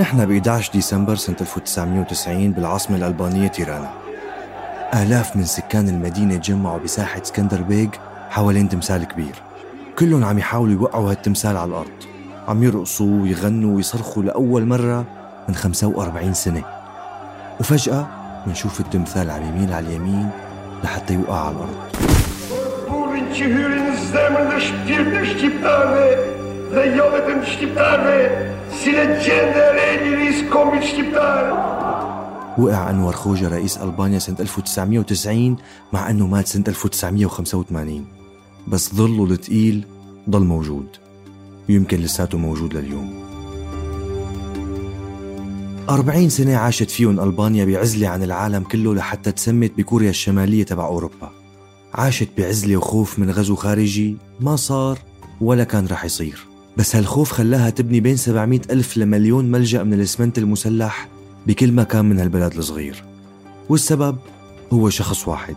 نحن ب 11 ديسمبر سنة 1990 بالعاصمة الألبانية تيرانا آلاف من سكان المدينة تجمعوا بساحة اسكندر بيج حوالين تمثال كبير. كلهم عم يحاولوا يوقعوا هالتمثال على الأرض. عم يرقصوا ويغنوا ويصرخوا لأول مرة من 45 سنة. وفجأة منشوف التمثال عم يميل على اليمين لحتى يوقع على الأرض. وقع أنور خوجة رئيس ألبانيا سنة 1990 مع أنه مات سنة 1985 بس ظله الثقيل ضل موجود. ويمكن لساته موجود لليوم. أربعين سنة عاشت فيهم ألبانيا بعزلة عن العالم كله لحتى تسمت بكوريا الشمالية تبع أوروبا. عاشت بعزلة وخوف من غزو خارجي. ما صار ولا كان رح يصير. بس هالخوف خلاها تبني بين 700 ألف لمليون ملجأ من الإسمنت المسلح بكل مكان من هالبلد الصغير والسبب هو شخص واحد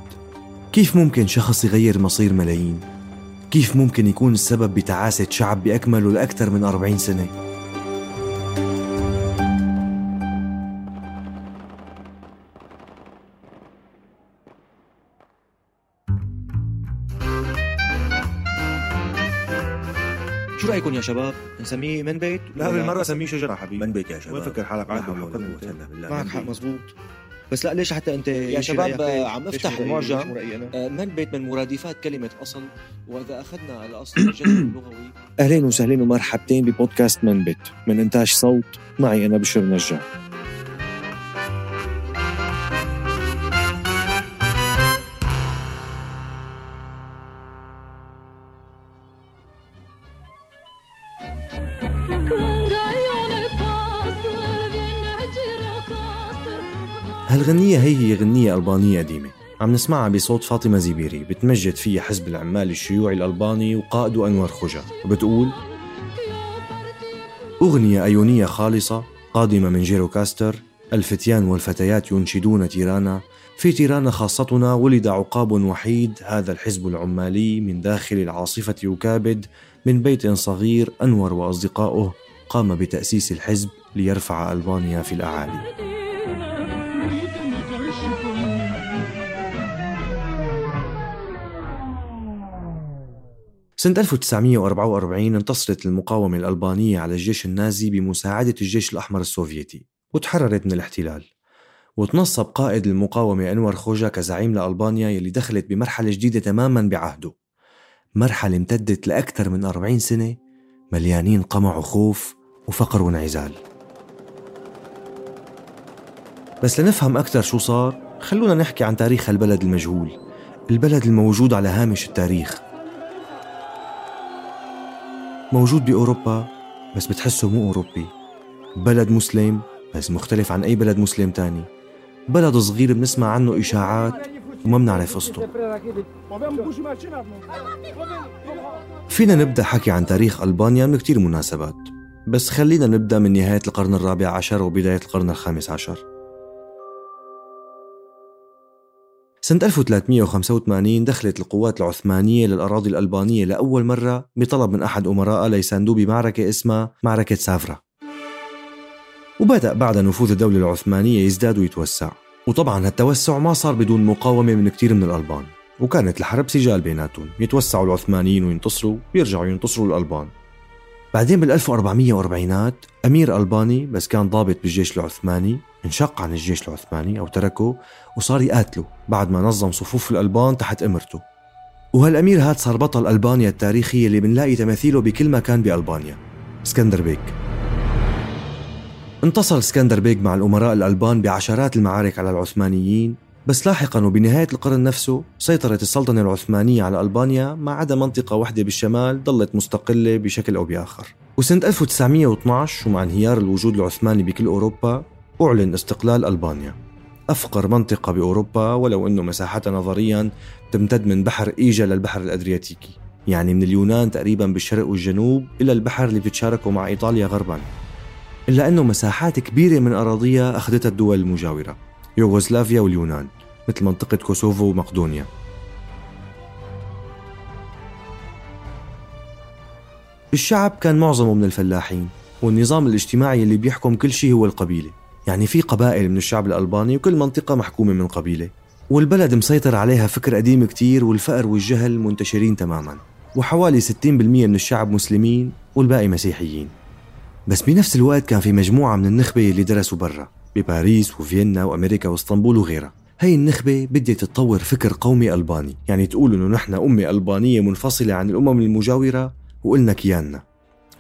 كيف ممكن شخص يغير مصير ملايين؟ كيف ممكن يكون السبب بتعاسة شعب بأكمله لأكثر من 40 سنة؟ رايكم يا شباب؟ نسميه من بيت؟ لا بالمرة سميه شجرة حبيبي من بيت يا شباب وين فكر حالك حول ولا بالله. معك حق. مزبوط بس لا ليش حتى أنت يا شباب؟ عم افتح؟ المعجم من بيت من مرادفات كلمة أصل وإذا أخذنا الأصل الجذر اللغوي اهلين وسهلين ومرحبتين ببودكاست من بيت من إنتاج صوت معي أنا بشر نجار هالغنية هي هي غنية ألبانية قديمة. عم نسمعها بصوت فاطمة زبيري بتمجد فيها حزب العمال الشيوعي الألباني وقائده أنور خوجة وبتقول أغنية أيونية خالصة قادمة من جيروكاستر الفتيان والفتيات ينشدون تيرانا. في تيرانا خاصتنا ولد عقاب وحيد هذا الحزب العمالي من داخل العاصفة يكابد من بيت صغير أنور وأصدقائه قام بتأسيس الحزب ليرفع ألبانيا في الأعالي. سنة 1944 انتصرت المقاومة الألبانية على الجيش النازي بمساعدة الجيش الأحمر السوفيتي وتحررت من الاحتلال. وتنصب قائد المقاومة أنور خوجا كزعيم لألبانيا يلي دخلت بمرحلة جديدة تماما بعهده. مرحلة امتدت لأكثر من 40 سنة مليانين قمع وخوف وفقر وانعزال. بس لنفهم أكثر شو صار خلونا نحكي عن تاريخ البلد المجهول البلد الموجود على هامش التاريخ. موجود بأوروبا بس بتحسه مو أوروبي. بلد مسلم بس مختلف عن أي بلد مسلم تاني. بلد صغير بنسمع عنه إشاعات وما بنعرف قصته. فينا نبدأ حكي عن تاريخ ألبانيا من كتير مناسبات. بس خلينا نبدأ من نهاية القرن الرابع عشر وبداية القرن الخامس عشر. سنة 1385 دخلت القوات العثمانية للأراضي الألبانية لأول مرة بطلب من أحد أمرائها ليساندوه بمعركة اسمها معركة سافرا. وبدأ بعد نفوذ الدولة العثمانية يزداد ويتوسع. وطبعا هالتوسع ما صار بدون مقاومة من كتير من الألبان. وكانت الحرب سجال بيناتهم. يتوسعوا العثمانيين وينتصروا ويرجعوا ينتصروا الألبان. بعدين بال 1440 أمير ألباني بس كان ضابط بالجيش العثماني انشق عن الجيش العثماني أو تركه وصار يقاتله بعد ما نظم صفوف الألبان تحت إمرته. وهالأمير هاد صار بطل ألبانيا التاريخي اللي بنلاقي تماثيله بكل مكان بألبانيا. اسكندر بيك. انتصر اسكندر بيك مع الأمراء الألبان بعشرات المعارك على العثمانيين بس لاحقا وبنهاية القرن نفسه سيطرت السلطنة العثمانية على ألبانيا ما عدا منطقة واحدة بالشمال ظلت مستقلة بشكل أو بآخر. وسنة 1912 ومع انهيار الوجود العثماني بكل أوروبا أعلن استقلال ألبانيا. أفقر منطقة بأوروبا ولو أنه مساحتها نظريا تمتد من بحر إيجا للبحر الأدرياتيكي يعني من اليونان تقريبا بالشرق والجنوب إلى البحر اللي بتتشاركه مع إيطاليا غربا. إلا أنه مساحات كبيرة من أراضيها أخذتها الدول المجاورة. يوغوسلافيا واليونان مثل منطقة كوسوفو ومقدونيا. الشعب كان معظمه من الفلاحين والنظام الاجتماعي اللي بيحكم كل شيء هو القبيلة. يعني في قبائل من الشعب الألباني وكل منطقة محكومة من قبيلة. والبلد مسيطر عليها فكر قديم كتير والفقر والجهل منتشرين تماما. وحوالي 60% من الشعب مسلمين والباقي مسيحيين. بس بنفس الوقت كان في مجموعة من النخبة اللي درسوا برا. بباريس وفيينا وأمريكا وإسطنبول وغيرها. هي النخبة بدها تطور فكر قومي ألباني. يعني تقول إنه نحن أمة ألبانية منفصلة عن الأمم المجاورة وقلنا كياننا.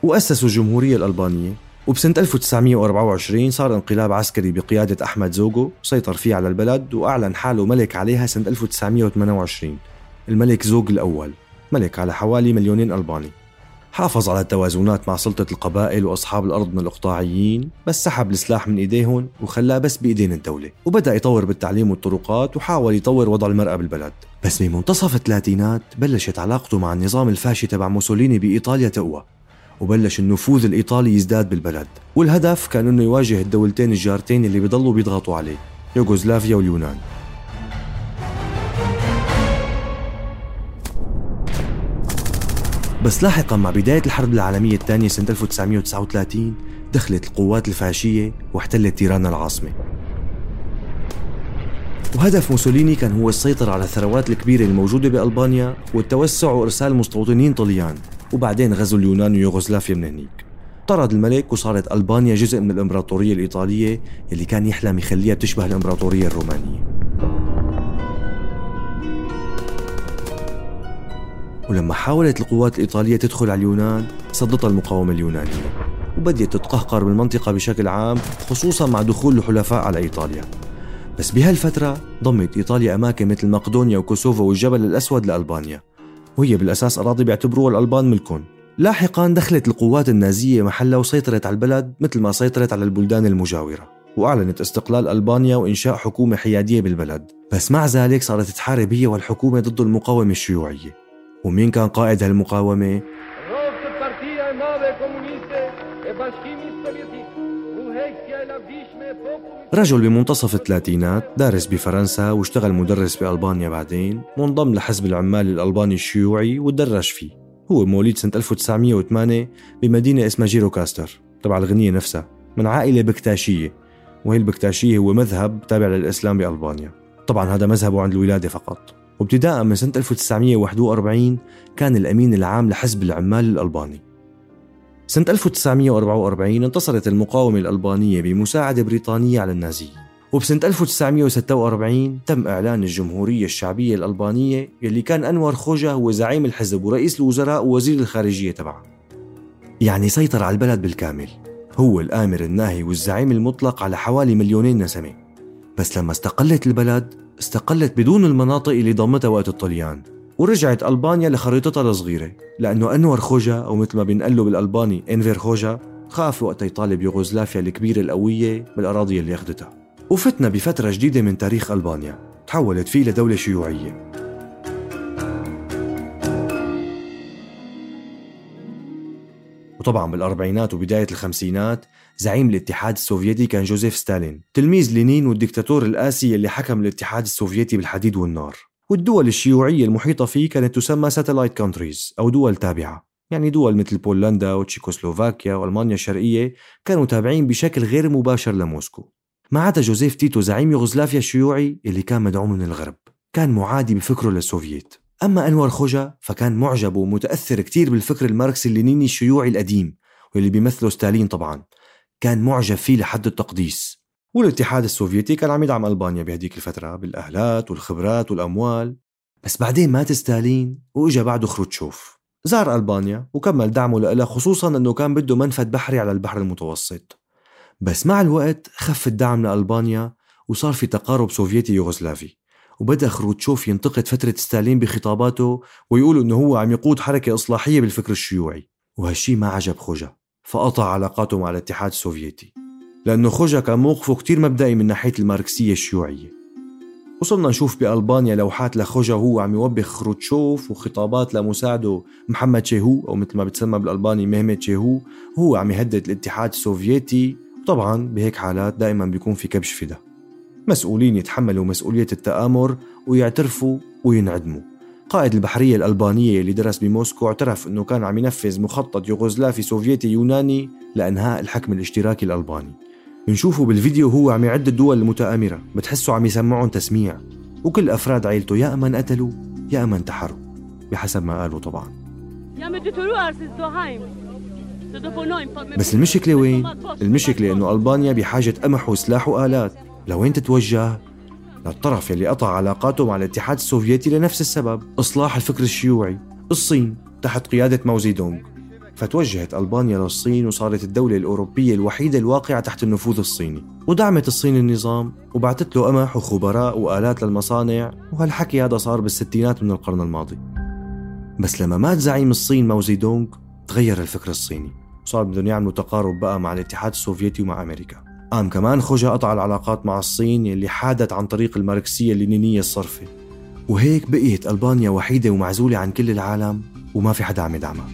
وأسسوا الجمهورية الألبانية. وبسنة 1924 صار انقلاب عسكري بقيادة أحمد زوجو سيطر فيه على البلد وأعلن حاله ملك عليها سنة 1928 الملك زوج الأول. ملك على حوالي مليونين ألباني. حافظ على التوازنات مع سلطة القبائل وأصحاب الأرض من الإقطاعيين بس سحب السلاح من إيديهم وخلاه بس بإيدين الدولة وبدأ يطور بالتعليم والطرقات وحاول يطور وضع المرأة بالبلد. بس بمنتصف الثلاثينات بلشت علاقته مع النظام الفاشي تبع موسوليني بإيطاليا تقوى وبلش النفوذ الإيطالي يزداد بالبلد. والهدف كان أنه يواجه الدولتين الجارتين اللي بيضلوا بيضغطوا عليه يوغوسلافيا واليونان. بس لاحقا مع بداية الحرب العالمية الثانية سنة 1939 دخلت القوات الفاشية واحتلت تيرانا العاصمة. وهدف موسوليني كان هو السيطرة على الثروات الكبيرة الموجودة بألبانيا والتوسع وإرسال مستوطنين طليان وبعدين غزو اليونان ويوغوسلافيا من هنيك. طرد الملك وصارت ألبانيا جزء من الإمبراطورية الإيطالية اللي كان يحلم يخليها بتشبه الإمبراطورية الرومانية. ولما حاولت القوات الإيطالية تدخل على اليونان صدتها المقاومة اليونانية وبدأت تتقهقر بالمنطقة بشكل عام خصوصا مع دخول الحلفاء على إيطاليا. بس بهالفترة ضمت إيطاليا أماكن مثل مقدونيا وكوسوفو والجبل الأسود لألبانيا. وهي بالأساس أراضي بيعتبروها الألبان ملكهم لاحقا دخلت القوات النازية محلها وسيطرت على البلد مثل ما سيطرت على البلدان المجاورة وأعلنت استقلال ألبانيا وإنشاء حكومة حيادية بالبلد. بس مع ذلك صارت تحارب هي والحكومة ضد المقاومة الشيوعية. ومين كان قائد هالمقاومة؟ رجل بمنتصف الثلاثينات دارس بفرنسا واشتغل مدرس بألبانيا بعدين وانضم لحزب العمال الألباني الشيوعي ودرج فيه. هو مواليد سنة 1908 بمدينة اسمها جيرو كاستر تبع الغنية نفسها من عائلة بكتاشية. وهي البكتاشية هو مذهب تابع للإسلام بألبانيا. طبعا هذا مذهبه عند الولادة فقط. وابتداء من سنة 1941 كان الأمين العام لحزب العمال الألباني. سنة 1944 انتصرت المقاومة الألبانية بمساعدة بريطانية على النازيين. وبسنة 1946 تم إعلان الجمهورية الشعبية الألبانية يلي كان أنور خوجا هو زعيم الحزب ورئيس الوزراء ووزير الخارجية تبعه. يعني سيطر على البلد بالكامل. هو الآمر الناهي والزعيم المطلق على حوالي مليونين نسمة. بس لما استقلت البلد استقلت بدون المناطق اللي ضمتها وقت الطليان ورجعت ألبانيا لخريطتها الصغيرة لأنه أنور خوجا أو مثل ما بينقلوا بالألباني إنفير خوجا خاف وقت يطالب يوغوسلافيا الكبيرة القوية بالأراضي اللي أخذتها. وفتنا بفترة جديدة من تاريخ ألبانيا تحولت فيه لدولة شيوعية. وطبعا بالأربعينات وبداية الخمسينات زعيم الاتحاد السوفيتي كان جوزيف ستالين تلميذ لينين والدكتاتور القاسي اللي حكم الاتحاد السوفيتي بالحديد والنار. والدول الشيوعية المحيطة فيه كانت تسمى satellite countries أو دول تابعة. يعني دول مثل بولندا وتشيكوسلوفاكيا وألمانيا الشرقية كانوا تابعين بشكل غير مباشر لموسكو. ما عدا جوزيف تيتو زعيم يوغوسلافيا الشيوعي اللي كان مدعوم من الغرب. كان معادي بفكره للسوفييت. أما أنور خوجا فكان معجب ومتأثر كتير بالفكر الماركسي اللينيني الشيوعي القديم واللي بيمثله ستالين طبعا. كان معجب فيه لحد التقديس. والاتحاد السوفيتي كان عم يدعم ألبانيا بهديك الفترة بالآلات والخبرات والأموال. بس بعدين مات ستالين وإجا بعده خروتشوف. زار ألبانيا وكمل دعمه لها خصوصا أنه كان بده منفذ بحري على البحر المتوسط. بس مع الوقت خف الدعم لألبانيا وصار في تقارب سوفيتي يوغوسلافي. وبدأ خروتشوف ينتقد فترة ستالين بخطاباته ويقول إنه هو عم يقود حركة إصلاحية بالفكر الشيوعي. وهالشي ما عجب خوجا فقطع علاقاته مع الاتحاد السوفيتي لأنه خوجا كان موقفه كتير مبدئي من ناحية الماركسية الشيوعية. وصلنا نشوف بألبانيا لوحات لخوجا وهو عم يوبخ خروتشوف وخطابات لمساعده محمد شيهو أو مثل ما بتسمى بالألباني مهمة شيهو وهو عم يهدد الاتحاد السوفيتي. وطبعا بهيك حالات دائما بيكون في كبش فدا. مسؤولين يتحملوا مسؤولية التآمر ويعترفوا وينعدموا. قائد البحرية الألبانية اللي درس بموسكو اعترف أنه كان عم ينفذ مخطط يوغوسلافي سوفيتي يوناني لإنهاء الحكم الاشتراكي الألباني. بنشوفه بالفيديو هو عم يعد الدول المتآمرة بتحسه عم يسمعهم تسميع. وكل أفراد عيلته يا أما انقتلوا يا أما انتحروا. بحسب ما قالوا طبعا. بس المشكلة وين؟ المشكلة إنه ألبانيا بحاجة قمح وسلاح وآلات. لوين تتوجه؟ للطرف يلي قطع علاقاته مع الاتحاد السوفيتي لنفس السبب. إصلاح الفكر الشيوعي. الصين تحت قيادة ماوزيدونغ فتوجهت ألبانيا للصين وصارت الدولة الأوروبية الوحيدة الواقعة تحت النفوذ الصيني. ودعمت الصين النظام وبعتت له قمح وخبراء وآلات للمصانع. وهالحكي هذا صار بالستينات من القرن الماضي. بس لما مات زعيم الصين ماوزيدونغ تغير الفكر الصيني. وصار بدهم يعملوا تقارب بقى مع الاتحاد السوفيتي ومع أمريكا. قام كمان خوجا قطع العلاقات مع الصين يلي حادت عن طريق الماركسية اللينينية الصرفة وهيك بقيت ألبانيا وحيدة ومعزولة عن كل العالم وما في حدا عم يدعمها.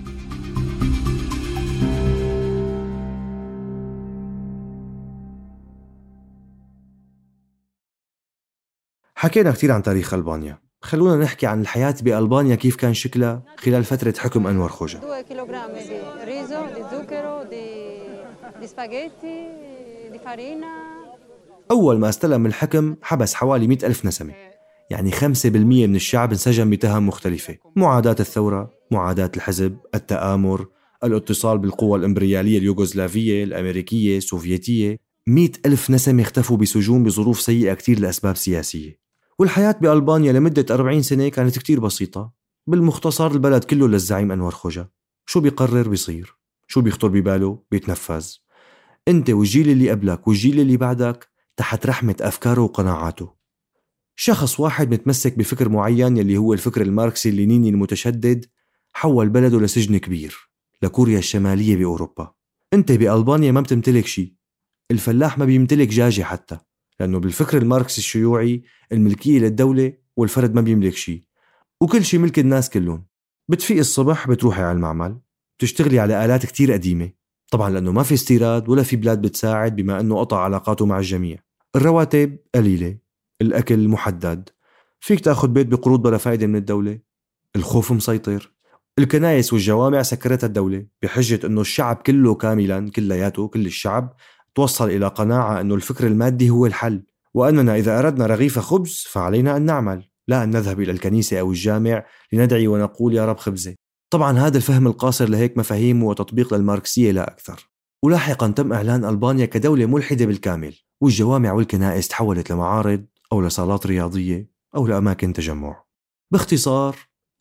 حكينا كثير عن تاريخ ألبانيا. خلونا نحكي عن الحياة بألبانيا كيف كان شكلها خلال فترة حكم أنور خوجا أول ما استلم الحكم حبس حوالي مئة ألف نسمة. يعني 5% من الشعب انسجن بتهم مختلفة. معاداة الثورة معاداة الحزب التآمر الاتصال بالقوى الإمبريالية اليوغوسلافية الأمريكية السوفيتية. مئة ألف نسمة اختفوا بسجون بظروف سيئة كتير لأسباب سياسية. والحياة بألبانيا لمدة 40 سنة كانت كتير بسيطة. بالمختصر البلد كله للزعيم أنور خوجا شو بيقرر بيصير؟ شو بيخطر بباله؟ بيتنفذ. أنت والجيل اللي قبلك والجيل اللي بعدك تحت رحمة أفكاره وقناعاته. شخص واحد متمسك بفكر معين يلي هو الفكر الماركسي اللينيني المتشدد حول بلده لسجن كبير لكوريا الشمالية بأوروبا. أنت بألبانيا ما بتمتلك شيء الفلاح ما بيمتلك جاجة حتى لأنه بالفكر الماركسي الشيوعي الملكية للدولة والفرد ما بيملك شيء وكل شيء ملك الناس كلهم. بتفيق الصبح بتروحي على المعمل بتشتغلي على آلات كتير قديمة. طبعا لأنه ما في استيراد ولا في بلاد بتساعد بما أنه قطع علاقاته مع الجميع. الرواتب قليلة الأكل محدد فيك تأخذ بيت بقروض بلا فايدة من الدولة الخوف مسيطر الكنايس والجوامع سكرتها الدولة بحجة أنه الشعب كله كاملا كلياته كل الشعب توصل إلى قناعة أنه الفكر المادي هو الحل. وأننا إذا أردنا رغيف خبز فعلينا أن نعمل لا أن نذهب إلى الكنيسة أو الجامع لندعي ونقول يا رب خبزة. طبعا هذا الفهم القاصر لهيك مفاهيم وتطبيق للماركسية لا أكثر. ولاحقا تم إعلان ألبانيا كدولة ملحدة بالكامل والجوامع والكنائس تحولت لمعارض أو لصالات رياضية أو لأماكن تجمع. باختصار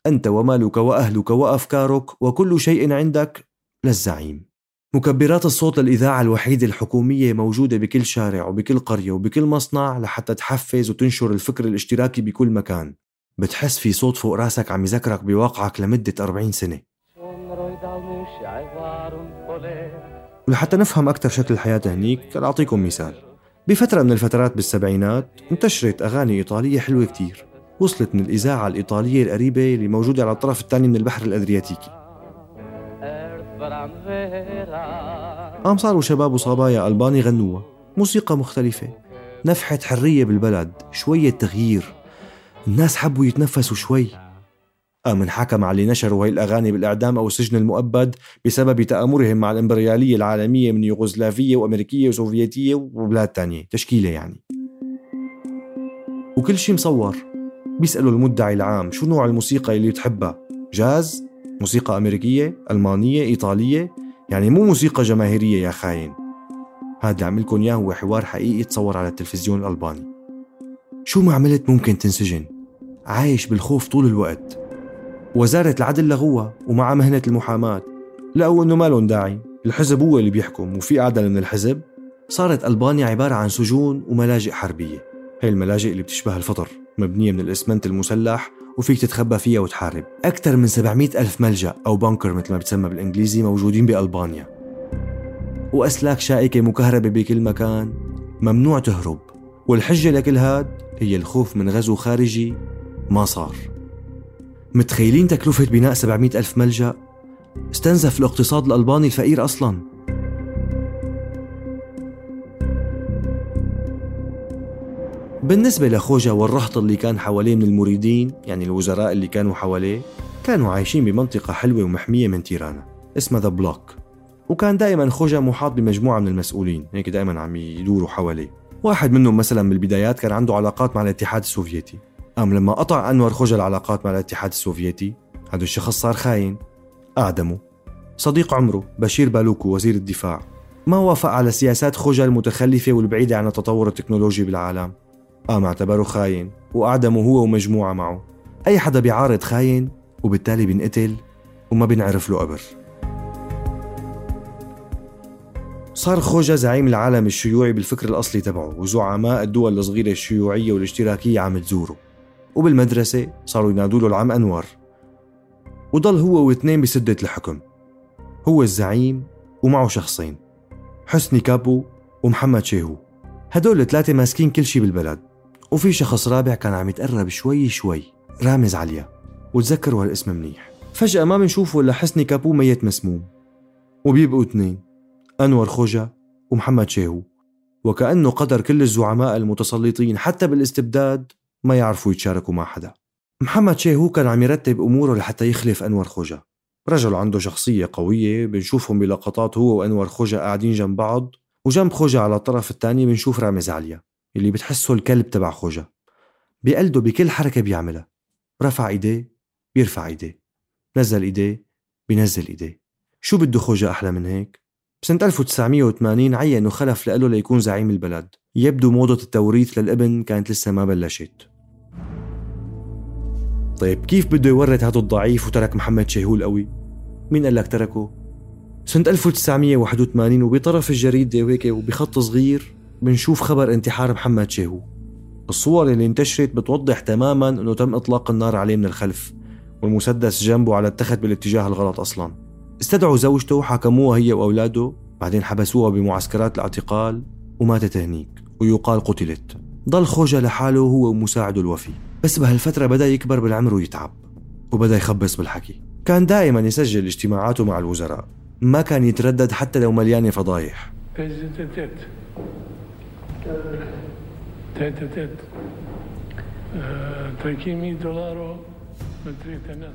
أنت ومالك وأهلك وأفكارك وكل شيء عندك للزعيم. مكبرات الصوت للإذاعة الوحيدة الحكومية موجودة بكل شارع وبكل قرية وبكل مصنع لحتى تحفز وتنشر الفكر الاشتراكي بكل مكان. بتحس في صوت فوق راسك عم يذكرك بواقعك لمدة 40 سنة. ولحتى نفهم أكثر شكل الحياة هنيك أعطيكم مثال. بفترة من الفترات بالسبعينات انتشرت أغاني إيطالية حلوة كتير. وصلت من الإذاعة الإيطالية القريبة اللي موجودة على الطرف الثاني من البحر الأدرياتيكي. قام صاروا شباب وصبايا ألباني غنوها موسيقى مختلفة. نفحة حرية بالبلد. شوية تغيير. الناس حبوا يتنفسوا شوي. قام انحكم على اللي نشروا هاي الأغاني بالإعدام أو السجن المؤبد بسبب تآمرهم مع الإمبريالية العالمية من يوغوسلافية وأمريكية وسوفيتية وبلاد تانية. تشكيلة يعني. وكل شي مصور. بيسألوا المدعي العام شو نوع الموسيقى اللي بتحبها جاز موسيقى أمريكية ألمانية إيطالية؟ يعني مو موسيقى جماهيرية يا خاين. هذا اللي عم لكم إياه هو حوار حقيقي تصور على التلفزيون الألباني. شو ما عملت ممكن تنسجن؟ عايش بالخوف طول الوقت. وزارة العدل لغوها ومع مهنة المحاماة. لقوا إنه ما لهم داعي. الحزب هو اللي بيحكم وفي أعدل من الحزب. صارت ألبانيا عبارة عن سجون وملاجئ حربية. هي الملاجئ اللي بتشبه الفطر مبنية من الإسمنت المسلح وفيك تتخبى فيها وتحارب. أكثر من 700 ألف ملجأ أو بانكر مثل ما بتسمى بالإنجليزي موجودين بألبانيا. وأسلاك شائكة مكهربة بكل مكان. ممنوع تهرب. والحجة لكل هاد هي الخوف من غزو خارجي ما صار. متخيلين تكلفة بناء 700 ألف ملجأ؟ استنزف الاقتصاد الألباني الفقير أصلاً. بالنسبة لخوجة والرهط اللي كان حواليه من المريدين يعني الوزراء اللي كانوا حواليه كانوا عايشين بمنطقة حلوة ومحمية من تيرانا اسمها The Block وكان دائما خوجة محاط بمجموعة من المسؤولين هيك دائما عم يدوروا حواليه. واحد منهم مثلا بالبدايات كان عنده علاقات مع الاتحاد السوفيتي. قام لما قطع أنور خوجة العلاقات مع الاتحاد السوفيتي؟ هذا الشخص صار خاين. أعدمه صديق عمره بقير بالوكو وزير الدفاع. ما وافق على سياسات خوجة المتخلفة والبعيدة عن التطور التكنولوجي بالعالم. قام اعتبره خاين وأعدمه هو ومجموعة معه. أي حدا بيعارض خاين وبالتالي بينقتل وما بينعرف له قبر. صار خوجة زعيم العالم الشيوعي بالفكر الأصلي تبعه وزعماء الدول الصغيرة الشيوعية والاشتراكية عم تزوره. وبالمدرسة صاروا ينادوا له العم أنور وضل هو واثنين بسدة الحكم. هو الزعيم ومعه شخصين حسني كابو ومحمد شيهو. هدول الثلاثة ماسكين كل شي بالبلد. وفي شخص رابع كان عم يتقرب شوي شوي رامز عليا. وتذكروا هالاسم منيح. فجأة ما بنشوفه إلا حسني كابو ميت مسموم. وبيبقوا اثنين أنور خوجة ومحمد شيهو. وكأنه قدر كل الزعماء المتسلطين حتى بالاستبداد ما يعرفوا يتشاركوا مع حدا. محمد شيهو كان عم يرتب أموره لحتى يخلف أنور خوجة. رجل عنده شخصية قوية بنشوفهم بلقطات هو وأنور خوجة قاعدين جنب بعض وجنب خوجة على الطرف الثاني بنشوف رامز عليا اللي بتحسه الكلب تبع خوجة. بيقلده بكل حركة بيعملها. رفع إيديه بيرفع إيديه. نزل إيديه بينزل إيديه. شو بده خوجة أحلى من هيك؟ بسنة 1980 عينوا خلف لإله ليكون زعيم البلد. يبدو موضة التوريث للابن كانت لسه ما بلشت. طيب كيف بده يورث هذا الضعيف وترك محمد شيهو القوي؟ مين قال لك تركه؟ سنة 1981 وبطرف الجريدة وهيك وبخط صغير بنشوف خبر انتحار محمد شيهو الصور اللي انتشرت بتوضح تماما إنه تم إطلاق النار عليه من الخلف والمسدس جنبه على التخت بالاتجاه الغلط أصلا استدعوا زوجته وحاكموها هي وأولاده بعدين حبسوها بمعسكرات الاعتقال وماتت هنيك ويقال قتلت ضل خوجة لحاله هو ومساعده الوفي بس بهالفترة بدأ يكبر بالعمر ويتعب وبدأ يخبص بالحكي. كان دائما يسجل اجتماعاته مع الوزراء. ما كان يتردد حتى لو مليانة فضايح.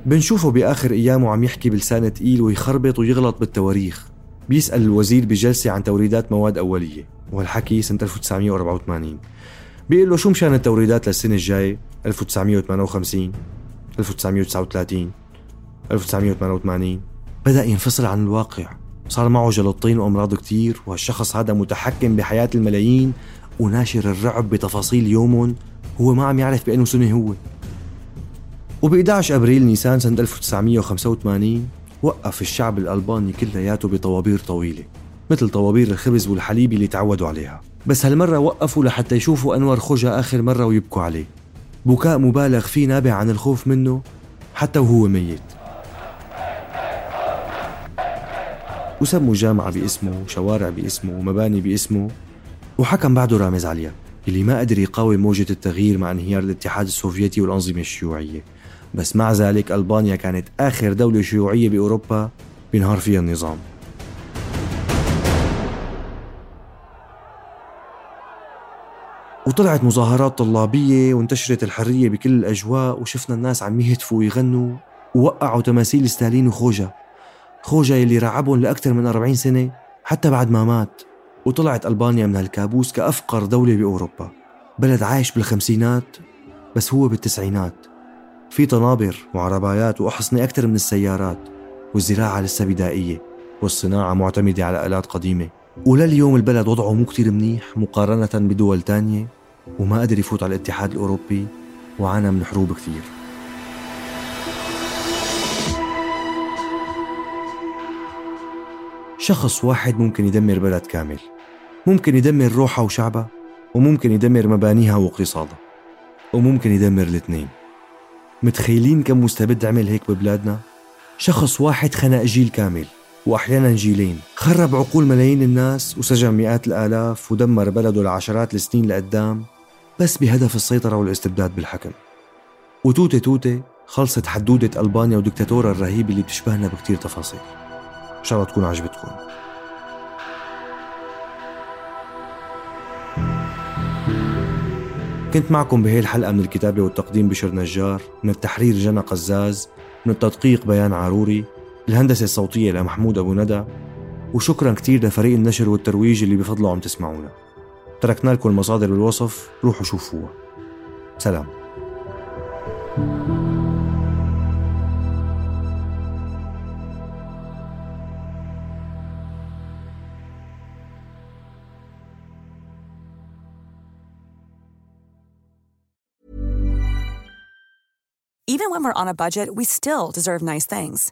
بنشوفه بآخر أيامه عم يحكي بلسان تقيل ويخربط ويغلط بالتواريخ. بيسأل الوزير بجلسة عن توريدات مواد أولية وهالحكي سنة 1984 بيقول له شو مشان التوريدات للسنة الجاية؟ 1958 1939 1988 بدأ ينفصل عن الواقع. صار معه جلطين وأمراض كتير وهالشخص هذا متحكم بحياة الملايين وناشر الرعب بتفاصيل يومهم هو ما عم يعرف بأنه سنة هو. وب 11 أبريل نيسان سنة 1985 وقف الشعب الألباني كلياته بطوابير طويلة مثل طوابير الخبز والحليب اللي تعودوا عليها. بس هالمرة وقفوا لحتى يشوفوا أنور خوجة آخر مرة ويبكوا عليه. بكاء مبالغ فيه نابع عن الخوف منه حتى وهو ميت. وسموا جامعة باسمه وشوارع باسمه ومباني باسمه وحكم بعده رامز عليا اللي ما قدر يقاوم موجة التغيير مع انهيار الاتحاد السوفيتي والأنظمة الشيوعية. بس مع ذلك ألبانيا كانت آخر دولة شيوعية بأوروبا بينهار فيها النظام. وطلعت مظاهرات طلابية وانتشرت الحرية بكل الأجواء وشفنا الناس عم يهتفوا ويغنوا ووقعوا تماثيل ستالين وخوجة. خوجة يلي رعبهم لأكثر من 40 سنة حتى بعد ما مات. وطلعت ألبانيا من هالكابوس كأفقر دولة بأوروبا. بلد عايش بالخمسينات بس هو بالتسعينات. في طنابر وعربايات وأحصنة أكثر من السيارات والزراعة لسه بدائية والصناعة معتمدة على آلات قديمة. ولليوم البلد وضعه مو كتير منيح مقارنة بدول تانية؟ وما قدر يفوت على الاتحاد الأوروبي وعانى من حروب كثير شخص واحد ممكن يدمر بلد كامل. ممكن يدمر روحها وشعبها وممكن يدمر مبانيها واقتصادها وممكن يدمر الاثنين. متخيلين كم مستبد عمل هيك ببلادنا؟ شخص واحد خنق جيل كامل. وأحيانا جيلين. خرب عقول ملايين الناس وسجن مئات الآلاف ودمر بلده لعشرات السنين لقدام بس بهدف السيطرة والاستبداد بالحكم. وتوتة توتة خلصت حدودة ألبانيا ودكتاتورها الرهيبة اللي بتشبهنا بكتير تفاصيل. إن شاء الله تكون عجبتكم. كنت معكم بهي الحلقة من الكتابة والتقديم بشر نجار من التحرير جنى قزاز من التدقيق بيان عاروري الهندسة الصوتية لمحمود أبو ندى وشكرا كتير لفريق النشر والترويج اللي بفضله عم تسمعونا. تركنا لكم المصادر بالوصف روحوا شوفوها. سلام. Even when we're on a budget, we still deserve nice things.